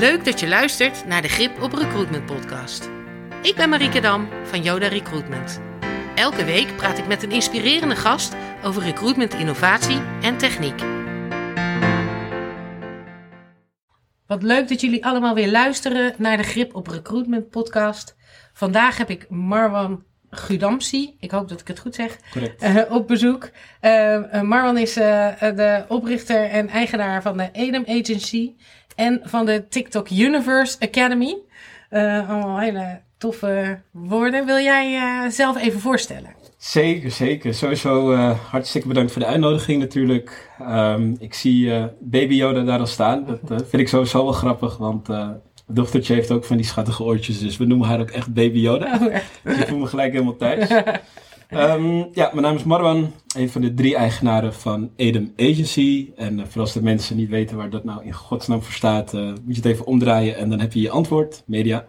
Leuk dat je luistert naar de Grip op Recruitment podcast. Ik ben Marieke Dam van Yoda Recruitment. Elke week praat ik met een inspirerende gast over recruitment innovatie en techniek. Wat leuk dat jullie allemaal weer luisteren naar de Grip op Recruitment podcast. Vandaag heb ik Marwan Gudamsi, ik hoop dat ik het goed zeg, uh, op bezoek. Uh, Marwan is uh, de oprichter en eigenaar van de Edem Agency en van de TikTok Universe Academy. allemaal hele toffe woorden. Wil jij zelf even voorstellen? Zeker, zeker. Sowieso hartstikke bedankt voor de uitnodiging natuurlijk. Um, ik zie Baby Yoda daar al staan. Dat vind ik sowieso wel grappig, want mijn dochtertje heeft ook van die schattige oortjes, dus we noemen haar ook echt Baby Yoda. Oh, dus ik voel me gelijk helemaal thuis. um, ja, mijn naam is Marwan, een van de drie eigenaren van Edem Agency. En uh, voor als de mensen niet weten waar dat nou in godsnaam voor staat, uh, moet je het even omdraaien en dan heb je je antwoord, media.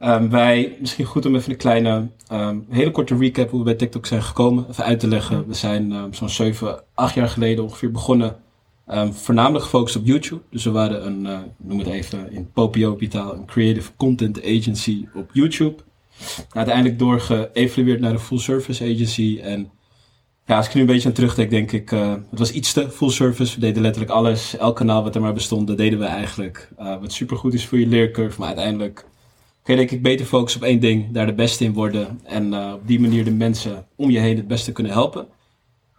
Um, wij, misschien goed om even een kleine, um, hele korte recap hoe we bij TikTok zijn gekomen, even uit te leggen. We zijn zo'n 7, 8 jaar geleden ongeveer begonnen voornamelijk gefocust op YouTube. Dus we waren een, uh, noem het even in Popiopitaal, een creative content agency op YouTube. Uiteindelijk doorgeëvalueerd naar een full service agency. En ja, als ik nu een beetje aan terugdenk, denk ik, uh, het was iets te full service. We deden letterlijk alles. Elk kanaal wat er maar bestond, deden we eigenlijk. Uh, wat supergoed is voor je leercurve. Maar uiteindelijk kun je denk ik beter focussen op één ding, daar de beste in worden. En op die manier de mensen om je heen het beste kunnen helpen.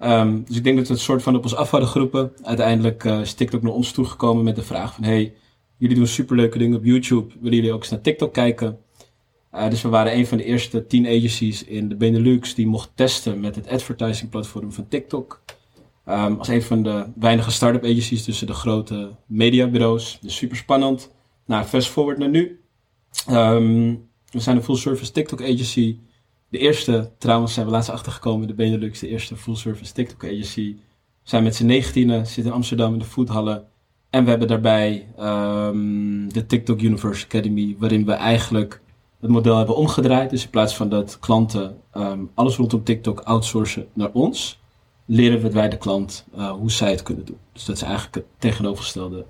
Um, dus ik denk dat we het soort van op ons af hadden geroepen. Uiteindelijk is TikTok naar ons toegekomen met de vraag van... Hey, jullie doen superleuke dingen op YouTube. Willen jullie ook eens naar TikTok kijken? Uh, dus we waren een van de eerste tien agencies in de Benelux... die mocht testen met het advertising platform van TikTok. Um, als een van de weinige start-up agencies tussen de grote mediabureaus. Dus super spannend. Nou, fast forward naar nu. Um, we zijn een full service TikTok agency... De eerste, trouwens zijn we laatst achtergekomen, de Benelux, de eerste full service TikTok agency. Zijn met z'n negentienen, zitten in Amsterdam in de foodhallen. En we hebben daarbij um, de TikTok Universe Academy, waarin we eigenlijk het model hebben omgedraaid. Dus in plaats van dat klanten um, alles rondom TikTok outsourcen naar ons, leren we wij de klant uh, hoe zij het kunnen doen. Dus dat is eigenlijk het tegenovergestelde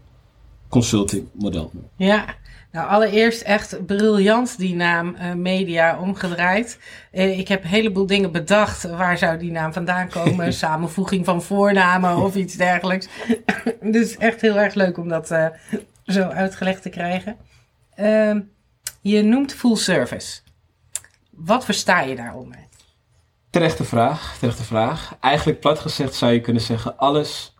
consulting model. Ja, nou, allereerst echt briljant die naam uh, Media omgedraaid. Uh, ik heb een heleboel dingen bedacht. Waar zou die naam vandaan komen? Samenvoeging van voornamen of iets dergelijks. dus echt heel erg leuk om dat zo uitgelegd te krijgen. Ehm, je noemt full service. Wat versta je daaronder? Terechte vraag, terechte vraag. Eigenlijk plat gezegd zou je kunnen zeggen alles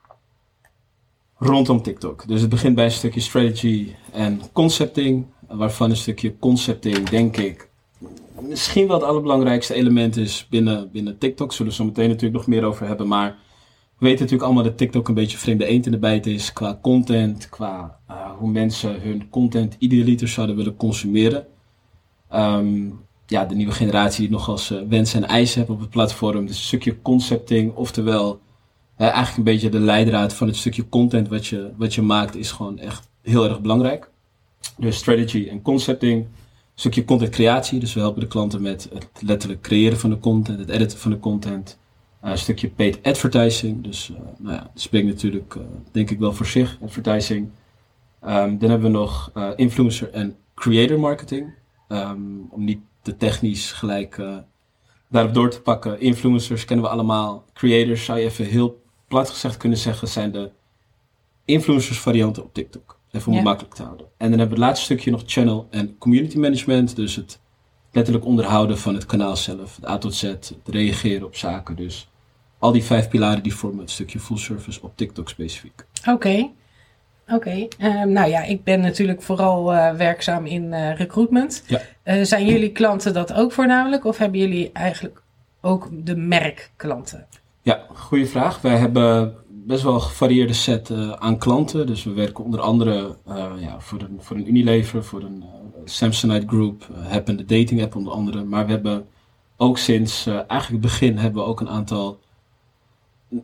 rondom TikTok. Dus het begint bij een stukje strategy en concepting, waarvan een stukje concepting, denk ik, misschien wel het allerbelangrijkste element is binnen, binnen TikTok. Zullen we zo meteen natuurlijk nog meer over hebben, maar we weten natuurlijk allemaal dat TikTok een beetje vreemde eend in de bijt is qua content, qua uh, hoe mensen hun content idealiter zouden willen consumeren. Um, ja, de nieuwe generatie die nog als uh, wensen en eisen hebben op het platform. Dus een stukje concepting, oftewel uh, eigenlijk een beetje de leidraad van het stukje content wat je, wat je maakt is gewoon echt heel erg belangrijk. Dus strategy en concepting, een stukje content creatie. Dus we helpen de klanten met het letterlijk creëren van de content, het editen van de content. Uh, een stukje paid advertising. Dus uh, nou ja, dat spreekt natuurlijk denk ik wel voor zich, advertising. Um, dan hebben we nog influencer en creator marketing. Um, om niet te technisch gelijk daarop door te pakken. Influencers kennen we allemaal. Creators zou je even heel plat gezegd kunnen zeggen, zijn de influencers varianten op TikTok. Even om het makkelijk te houden. En dan hebben we het laatste stukje nog channel en community management. Dus het letterlijk onderhouden van het kanaal zelf. Het A tot Z, het reageren op zaken. Dus al die vijf pilaren die vormen het stukje full service op TikTok specifiek. Oké. Oké, ehm, nou ja, ik ben natuurlijk vooral uh, werkzaam in uh, recruitment. Ja. Uh, zijn jullie klanten dat ook voornamelijk of hebben jullie eigenlijk ook de merkklanten? Ja, goede vraag. Wij hebben best wel een gevarieerde set aan klanten. Dus we werken onder andere ja, voor, een, voor een Unilever, voor een Samsonite Group, Happen de dating app onder andere. Maar we hebben ook sinds eigenlijk het begin hebben we ook een aantal,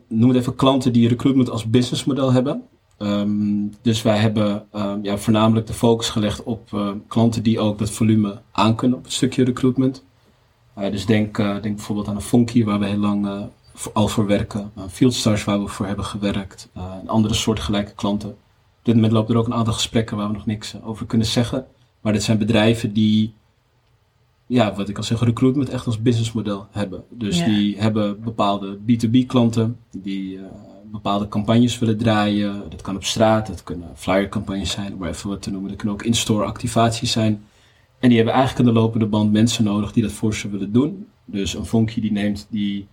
noem het even, klanten die recruitment als businessmodel hebben. Um, dus wij hebben um, ja, voornamelijk de focus gelegd op klanten die ook dat volume aankunnen op het stukje recruitment. dus denk, denk bijvoorbeeld aan een Funky waar we heel lang al voor werken. Fieldstars waar we voor hebben gewerkt. En andere soortgelijke klanten. Op dit moment lopen er ook een aantal gesprekken waar we nog niks over kunnen zeggen. Maar dit zijn bedrijven die, ja, wat ik al zeg, recruitment echt als businessmodel hebben. Dus die hebben bepaalde B2B klanten, die uh, bepaalde campagnes willen draaien. Dat kan op straat, dat kunnen flyer campagnes zijn, om even wat te noemen. Dat kunnen ook in-store activaties zijn. En die hebben eigenlijk aan de lopende band mensen nodig die dat voor ze willen doen. Dus een vonkje die neemt die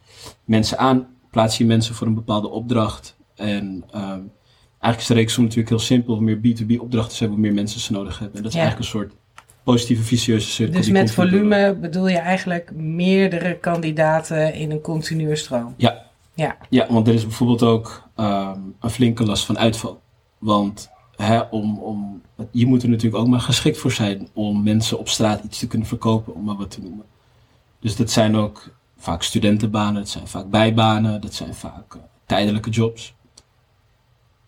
mensen aan, plaats je mensen voor een bepaalde opdracht. En um, eigenlijk is de reeksom natuurlijk heel simpel. Hoe meer B2B opdrachten hebben, hoe meer mensen ze nodig hebben. En dat is eigenlijk een soort positieve vicieuze cirkel. Dus met volume bedoel je eigenlijk meerdere kandidaten in een continue stroom? Ja. Ja, ja want er is bijvoorbeeld ook um, een flinke last van uitval. Want hè, om, om, je moet er natuurlijk ook maar geschikt voor zijn om mensen op straat iets te kunnen verkopen, om maar wat te noemen. Dus dat zijn ook vaak studentenbanen, dat zijn vaak bijbanen, dat zijn vaak uh, tijdelijke jobs.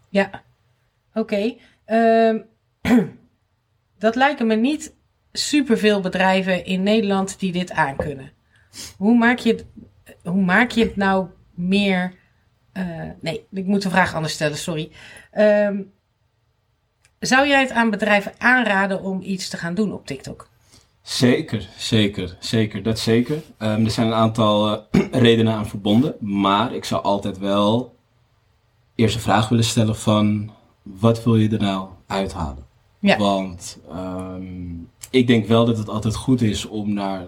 Ja, oké. Ehm, dat lijken me niet superveel bedrijven in Nederland die dit aankunnen. Hoe maak je het, hoe maak je het nou meer. Uh, nee, ik moet de vraag anders stellen, sorry. Um, zou jij het aan bedrijven aanraden om iets te gaan doen op TikTok? Zeker, zeker, zeker. Dat zeker. Um, er zijn een aantal uh, redenen aan verbonden. Maar ik zou altijd wel eerst een vraag willen stellen van... Wat wil je er nou uithalen? Ja. Want um, ik denk wel dat het altijd goed is om naar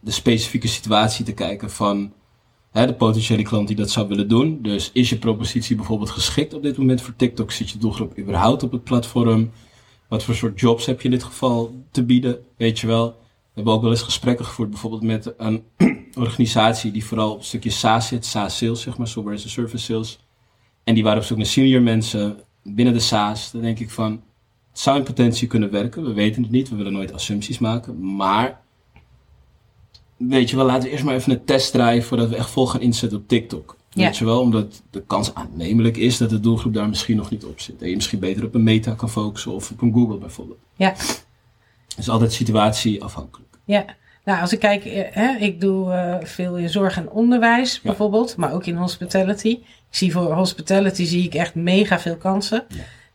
de specifieke situatie te kijken van hè, de potentiële klant die dat zou willen doen. Dus is je propositie bijvoorbeeld geschikt op dit moment voor TikTok? Zit je doelgroep überhaupt op het platform? Wat voor soort jobs heb je in dit geval te bieden? Weet je wel. We hebben ook wel eens gesprekken gevoerd, bijvoorbeeld met een organisatie die vooral op een stukje SaaS zit, SaaS sales, zeg maar, software as a service sales. En die waren op zoek naar senior mensen binnen de SaaS. Dan denk ik van, het zou in potentie kunnen werken. We weten het niet, we willen nooit assumpties maken. Maar weet je wel, laten we eerst maar even een test draaien voordat we echt vol gaan inzetten op TikTok. Weet je wel, omdat de kans aannemelijk is dat de doelgroep daar misschien nog niet op zit. En je misschien beter op een meta kan focussen of op een Google bijvoorbeeld. Ja. Het is altijd situatieafhankelijk. Ja, nou als ik kijk, eh, hè, ik doe uh, veel in zorg en onderwijs bijvoorbeeld, maar ook in hospitality. Ik zie voor hospitality zie ik echt mega veel kansen.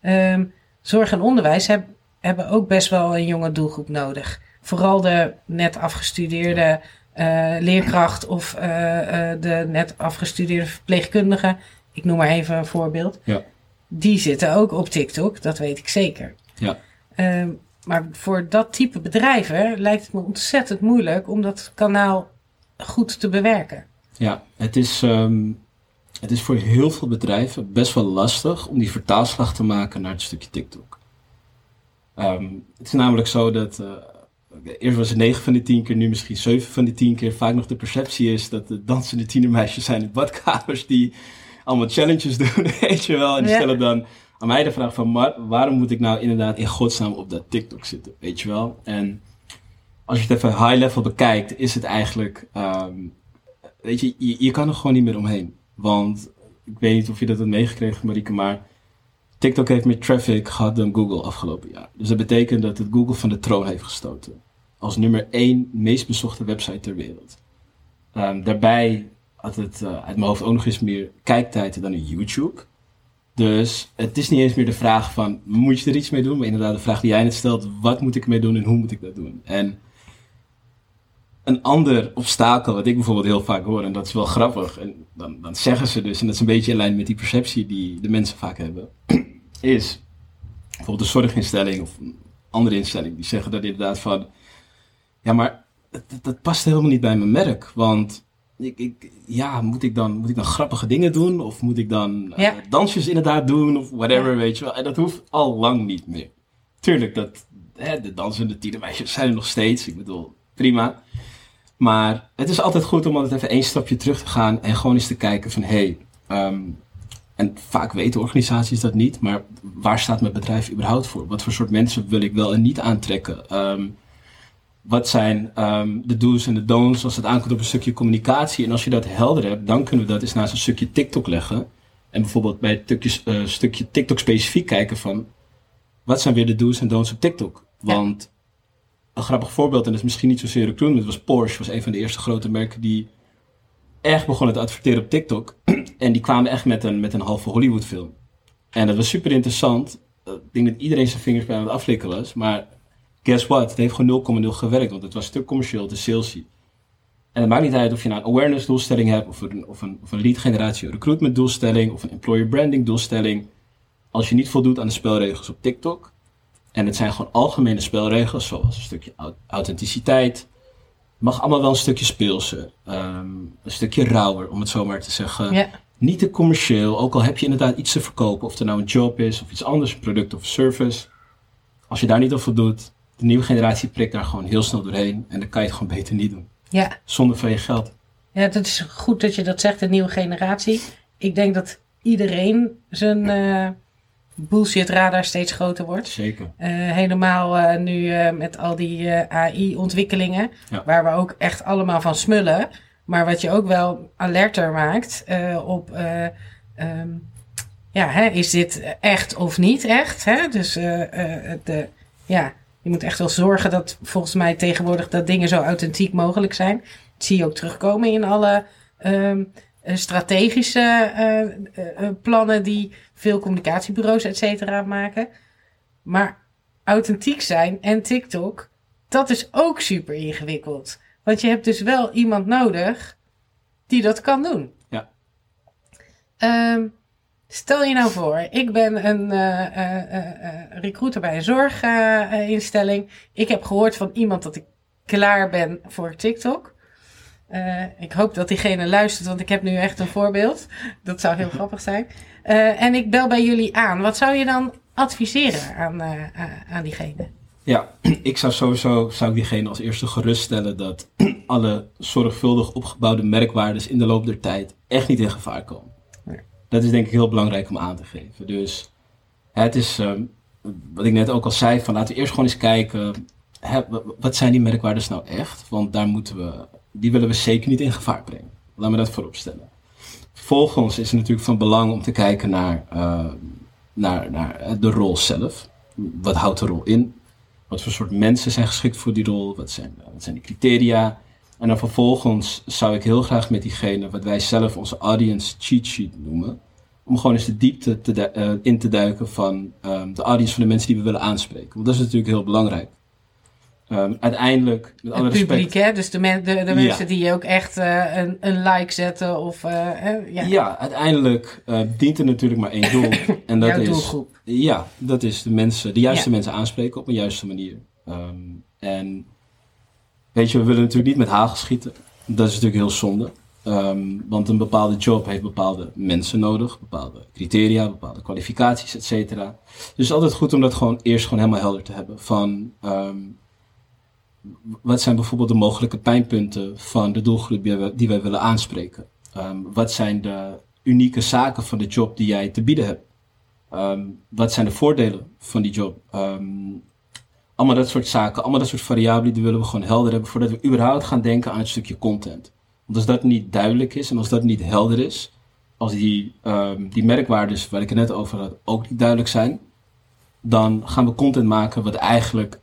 Ja. Um, zorg en onderwijs heb, hebben ook best wel een jonge doelgroep nodig vooral de net afgestudeerde uh, leerkracht of uh, uh, de net afgestudeerde verpleegkundige, ik noem maar even een voorbeeld, ja. die zitten ook op TikTok, dat weet ik zeker. Ja. Uh, maar voor dat type bedrijven lijkt het me ontzettend moeilijk om dat kanaal goed te bewerken. Ja, het is, um, het is voor heel veel bedrijven best wel lastig om die vertaalslag te maken naar het stukje TikTok. Um, het is namelijk zo dat eerst was het 9 van de 10 keer, nu misschien 7 van de 10 keer. Vaak nog de perceptie is dat de dansende tienermeisjes zijn in badkamers die allemaal challenges doen, weet je wel. En die stellen dan aan mij de vraag van, maar, waarom moet ik nou inderdaad in godsnaam op dat TikTok zitten, weet je wel. En als je het even high level bekijkt, is het eigenlijk, um, weet je, je, je, kan er gewoon niet meer omheen. Want, ik weet niet of je dat hebt meegekregen, Marieke, maar TikTok heeft meer traffic gehad dan Google afgelopen jaar. Dus dat betekent dat het Google van de troon heeft gestoten als nummer één meest bezochte website ter wereld. Um, daarbij had het uh, uit mijn hoofd ook nog eens meer kijktijd dan in YouTube. Dus het is niet eens meer de vraag van, moet je er iets mee doen? Maar inderdaad de vraag die jij net stelt, wat moet ik ermee doen en hoe moet ik dat doen? En een ander obstakel, wat ik bijvoorbeeld heel vaak hoor, en dat is wel grappig, en dan, dan zeggen ze dus, en dat is een beetje in lijn met die perceptie die de mensen vaak hebben, is bijvoorbeeld een zorginstelling of een andere instelling, die zeggen dat inderdaad van, ja, maar dat, past helemaal niet bij mijn merk. Want ik, ik, ja, moet ik, dan, moet ik dan grappige dingen doen? Of moet ik dan uh, dansjes inderdaad doen? Of whatever, weet je wel. En dat hoeft al lang niet meer. Tuurlijk, dat, hè, de dansende tienermeisjes zijn er nog steeds. Ik bedoel, prima. Maar het is altijd goed om altijd even één stapje terug te gaan. En gewoon eens te kijken van, hé... Hey, um, en vaak weten organisaties dat niet. Maar waar staat mijn bedrijf überhaupt voor? Wat voor soort mensen wil ik wel en niet aantrekken? Um, wat zijn um, de do's en de don'ts als het aankomt op een stukje communicatie. En als je dat helder hebt, dan kunnen we dat eens naast een stukje TikTok leggen. En bijvoorbeeld bij het stukje, uh, stukje TikTok specifiek kijken van... wat zijn weer de do's en don'ts op TikTok? Want een grappig voorbeeld, en dat is misschien niet zozeer recruitment, was Porsche. was een van de eerste grote merken die echt begonnen te adverteren op TikTok. en die kwamen echt met een, met een halve Hollywood film. En dat was super interessant. Ik denk dat iedereen zijn vingers bij aan het aflikken was. Maar guess what? Het heeft gewoon 0,0 gewerkt. Want het was te commercieel, te salesy. En het maakt niet uit of je nou een awareness doelstelling hebt, of een, of een, of een lead generatie recruitment doelstelling, of een employer branding doelstelling. Als je niet voldoet aan de spelregels op TikTok, en het zijn gewoon algemene spelregels, zoals een stukje authenticiteit, mag allemaal wel een stukje speelser, ehm, een stukje rauwer, om het zo maar te zeggen. Ja. Niet te commercieel, ook al heb je inderdaad iets te verkopen, of er nou een job is of iets anders, een product of service. Als je daar niet op voldoet, de nieuwe generatie prikt daar gewoon heel snel doorheen en dan kan je het gewoon beter niet doen. Ja. Zonder van je geld. Ja, dat is goed dat je dat zegt, de nieuwe generatie. Ik denk dat iedereen zijn uh, bullshit radar steeds groter wordt. Zeker. Uh, helemaal uh, nu met al die AI-ontwikkelingen, Ja. waar we ook echt allemaal van smullen. Maar wat je ook wel alerter maakt op, ehm, ja, hè, is dit echt of niet echt? Hè? Dus de, ja, je moet echt wel zorgen dat volgens mij tegenwoordig dat dingen zo authentiek mogelijk zijn. Dat zie je ook terugkomen in alle um, strategische uh, uh, plannen die veel communicatiebureaus et cetera maken. Maar authentiek zijn en TikTok, dat is ook super ingewikkeld. Want je hebt dus wel iemand nodig die dat kan doen. Ja. Um, Stel je nou voor, ik ben een uh, uh, uh, recruiter bij een zorginstelling. ik heb gehoord van iemand dat ik klaar ben voor TikTok. Ik hoop dat diegene luistert, want ik heb nu echt een voorbeeld. Dat zou heel grappig zijn. en ik bel bij jullie aan. Wat zou je dan adviseren aan, aan diegene? Ja, ik zou sowieso zou ik diegene als eerste geruststellen dat alle zorgvuldig opgebouwde merkwaardes in de loop der tijd echt niet in gevaar komen. Dat is denk ik heel belangrijk om aan te geven. Dus het is, um, wat ik net ook al zei, van laten we eerst gewoon eens kijken, hè, wat zijn die merkwaardes nou echt? Want daar moeten we, die willen we zeker niet in gevaar brengen. Laat me dat voorop stellen. Vervolgens is het natuurlijk van belang om te kijken naar, uh, naar, naar de rol zelf. Wat houdt de rol in? Wat voor soort mensen zijn geschikt voor die rol? Wat zijn, wat zijn die criteria? En dan vervolgens zou ik heel graag met diegene, wat wij zelf onze audience cheat sheet noemen, om gewoon eens de diepte te in te duiken van um, de audience van de mensen die we willen aanspreken. Want dat is natuurlijk heel belangrijk. Um, uiteindelijk, met alle het publiek, respect, hè? Dus de, men, de, de Ja. mensen die ook echt uh, een, een like zetten of... Uh, ja. ja. uiteindelijk uh, dient er natuurlijk maar één doel. en dat Jouw is, doelgroep. ja, dat is de mensen, de juiste Ja. mensen aanspreken op een juiste manier. Um, en weet je, we willen natuurlijk niet met hagel schieten. Dat is natuurlijk heel zonde. Um, want een bepaalde job heeft bepaalde mensen nodig, bepaalde criteria, bepaalde kwalificaties, et cetera. Dus het is altijd goed om dat gewoon eerst gewoon helemaal helder te hebben. Van wat zijn bijvoorbeeld de mogelijke pijnpunten van de doelgroep die wij, die willen aanspreken? Um, wat zijn de unieke zaken van de job die jij te bieden hebt? wat zijn de voordelen van die job? allemaal dat soort zaken, allemaal dat soort variabelen, die willen we gewoon helder hebben voordat we überhaupt gaan denken aan het stukje content. Want als dat niet duidelijk is en als dat niet helder is, als die, um, die merkwaardes waar ik het net over had ook niet duidelijk zijn, dan gaan we content maken wat eigenlijk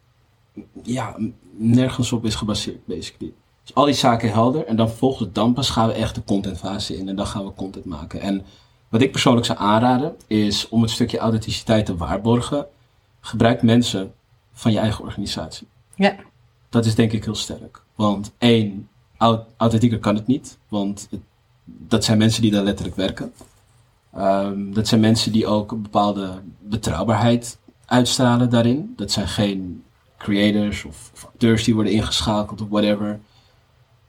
ja, nergens op is gebaseerd, basically. Dus al die zaken helder en dan vervolgens dan pas gaan we echt de contentfase in en dan gaan we content maken. En wat ik persoonlijk zou aanraden is om het stukje authenticiteit te waarborgen, gebruik mensen van je eigen organisatie. Ja. Dat is denk ik heel sterk. Want één, authentieker kan het niet. Want het, dat zijn mensen die daar letterlijk werken. Um, dat zijn mensen die ook een bepaalde betrouwbaarheid uitstralen daarin. Dat zijn geen creators of, acteurs die worden ingeschakeld of whatever.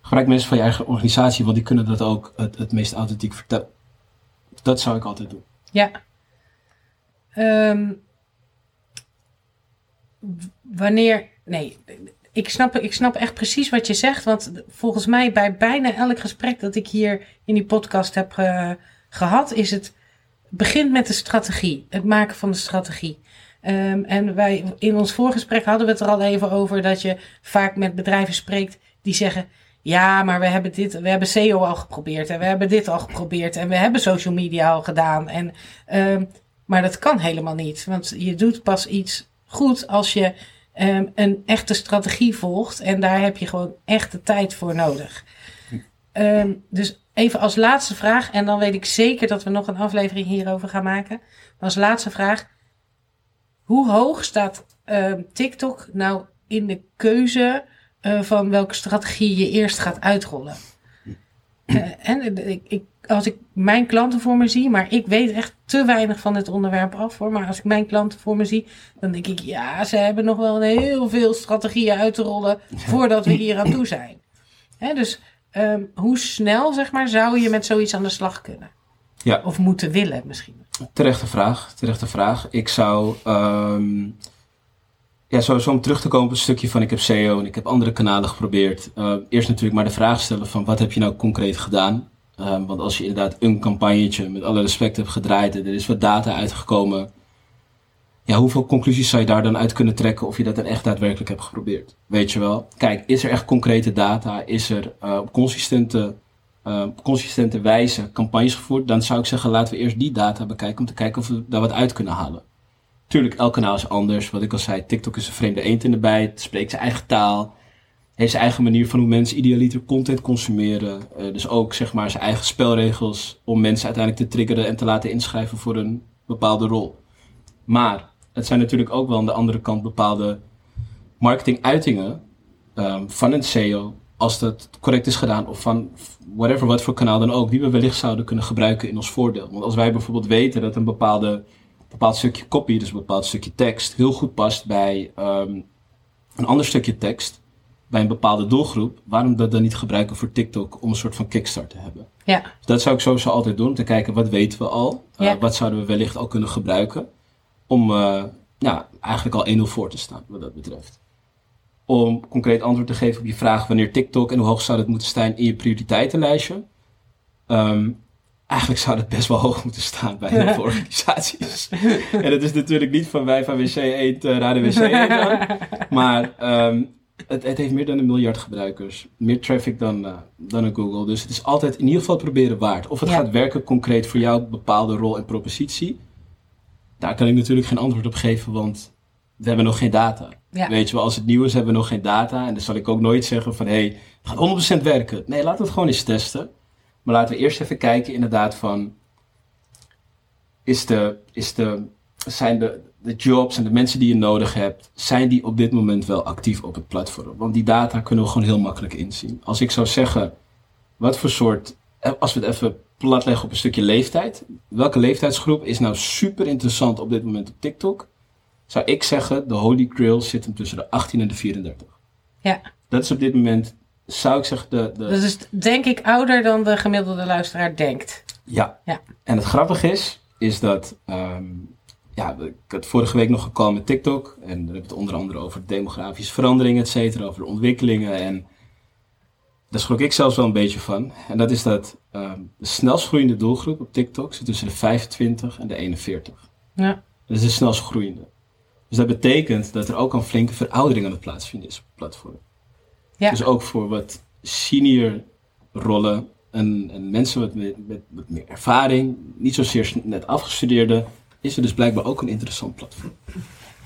Gebruik mensen van je eigen organisatie, want die kunnen dat ook het, het meest authentiek vertellen. Dat zou ik altijd doen. Ja. Um, wanneer. Nee, ik snap, ik snap echt precies wat je zegt. Want volgens mij bij bijna elk gesprek dat ik hier in die podcast heb uh, gehad, is het begint met de strategie. Het maken van de strategie. Um, en wij in ons voorgesprek hadden we het er al even over dat je vaak met bedrijven spreekt die zeggen. Ja, maar we hebben dit, we hebben SEO al geprobeerd en we hebben dit al geprobeerd en we hebben social media al gedaan. En, um, maar dat kan helemaal niet, want je doet pas iets goed als je um, een echte strategie volgt en daar heb je gewoon echt de tijd voor nodig. Dus even als laatste vraag, en dan weet ik zeker dat we nog een aflevering hierover gaan maken. Maar als laatste vraag, hoe hoog staat uh, TikTok nou in de keuze uh, van welke strategie je eerst gaat uitrollen? Uh, en ik, ik, als ik mijn klanten voor me zie, maar ik weet echt te weinig van het onderwerp af hoor. Maar als ik mijn klanten voor me zie, dan denk ik, ja, ze hebben nog wel heel veel strategieën uit te rollen voordat we hier aan toe zijn. Hè, dus um, hoe snel, zeg maar, zou je met zoiets aan de slag kunnen? Ja. Of moeten willen misschien? Terechte vraag, terechte vraag. Ik zou, um, ja, sowieso om terug te komen op een stukje van ik heb SEO en ik heb andere kanalen geprobeerd. Uh, eerst natuurlijk maar de vraag stellen van wat heb je nou concreet gedaan? Um, want als je inderdaad een campagnetje met alle respect hebt gedraaid en er is wat data uitgekomen ja, hoeveel conclusies zou je daar dan uit kunnen trekken of je dat dan echt daadwerkelijk hebt geprobeerd? Weet je wel? Kijk, is er echt concrete data? Is er uh, op consistente, uh, consistente wijze campagnes gevoerd? Dan zou ik zeggen, laten we eerst die data bekijken om te kijken of we daar wat uit kunnen halen. Tuurlijk, elk kanaal is anders. Wat ik al zei, TikTok is een vreemde eend in de bijt. Spreekt zijn eigen taal. Heeft zijn eigen manier van hoe mensen idealiter content consumeren. Uh, dus ook zeg maar zijn eigen spelregels om mensen uiteindelijk te triggeren en te laten inschrijven voor een bepaalde rol. Maar het zijn natuurlijk ook wel aan de andere kant bepaalde marketinguitingen um, van een SEO, als dat correct is gedaan, of van whatever, wat voor kanaal dan ook, die we wellicht zouden kunnen gebruiken in ons voordeel. Want als wij bijvoorbeeld weten dat een bepaalde, bepaald stukje copy, dus een bepaald stukje tekst, heel goed past bij um, een ander stukje tekst, bij een bepaalde doelgroep, waarom dat dan niet gebruiken voor TikTok om een soort van kickstart te hebben? Ja. Dus dat zou ik sowieso altijd doen, om te kijken wat weten we al, uh, ja. wat zouden we wellicht al kunnen gebruiken om uh, ja, eigenlijk al 1-0 voor te staan wat dat betreft. Om concreet antwoord te geven op je vraag wanneer TikTok en hoe hoog zou dat moeten staan in je prioriteitenlijstje. Um, eigenlijk zou dat best wel hoog moeten staan bij heel veel organisaties. en dat is natuurlijk niet van wij van WC 1 te Raden WC 1 Maar um, het, het, heeft meer dan een miljard gebruikers. Meer traffic dan, uh, dan een Google. Dus het is altijd in ieder geval proberen waard. Of het ja. gaat werken concreet voor jouw bepaalde rol en propositie. Daar kan ik natuurlijk geen antwoord op geven, want we hebben nog geen data. Ja. Weet je wel, als het nieuw is, hebben we nog geen data. En dan zal ik ook nooit zeggen van, hé, hey, het gaat 100% werken. Nee, laten we het gewoon eens testen. Maar laten we eerst even kijken inderdaad van, is de, is de, zijn de, de jobs en de mensen die je nodig hebt, zijn die op dit moment wel actief op het platform? Want die data kunnen we gewoon heel makkelijk inzien. Als ik zou zeggen, wat voor soort, als we het even platleggen op een stukje leeftijd. Welke leeftijdsgroep is nou super interessant op dit moment op TikTok? Zou ik zeggen, de Holy Grail zit hem tussen de 18 en de 34. Ja. Dat is op dit moment, zou ik zeggen, de... de... Dat is denk ik ouder dan de gemiddelde luisteraar denkt. Ja. ja. En het grappige is, is dat... Um, ja, ik had vorige week nog gekomen met TikTok. En dan hebben we het onder andere over demografische veranderingen, et cetera. Over de ontwikkelingen en daar schrok ik zelfs wel een beetje van. En dat is dat um, de snelst groeiende doelgroep op TikTok zit tussen de 25 en de 41. Ja. Dat is de snelst groeiende. Dus dat betekent dat er ook een flinke veroudering aan het plaatsvinden is op het platform. Ja. Dus ook voor wat senior rollen en, en mensen met, met, met meer ervaring, niet zozeer net afgestudeerde, is er dus blijkbaar ook een interessant platform.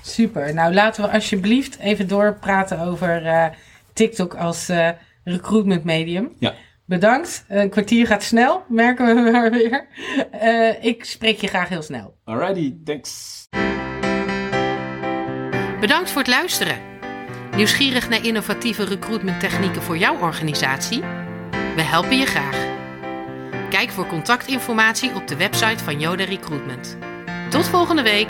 Super. Nou, laten we alsjeblieft even doorpraten over uh, TikTok als uh, recruitment medium. Ja. Bedankt. Een kwartier gaat snel, merken we maar weer. Uh, ik spreek je graag heel snel. Alrighty, thanks. Bedankt voor het luisteren. Nieuwsgierig naar innovatieve recruitment technieken voor jouw organisatie? We helpen je graag. Kijk voor contactinformatie op de website van Yoda Recruitment. Tot volgende week.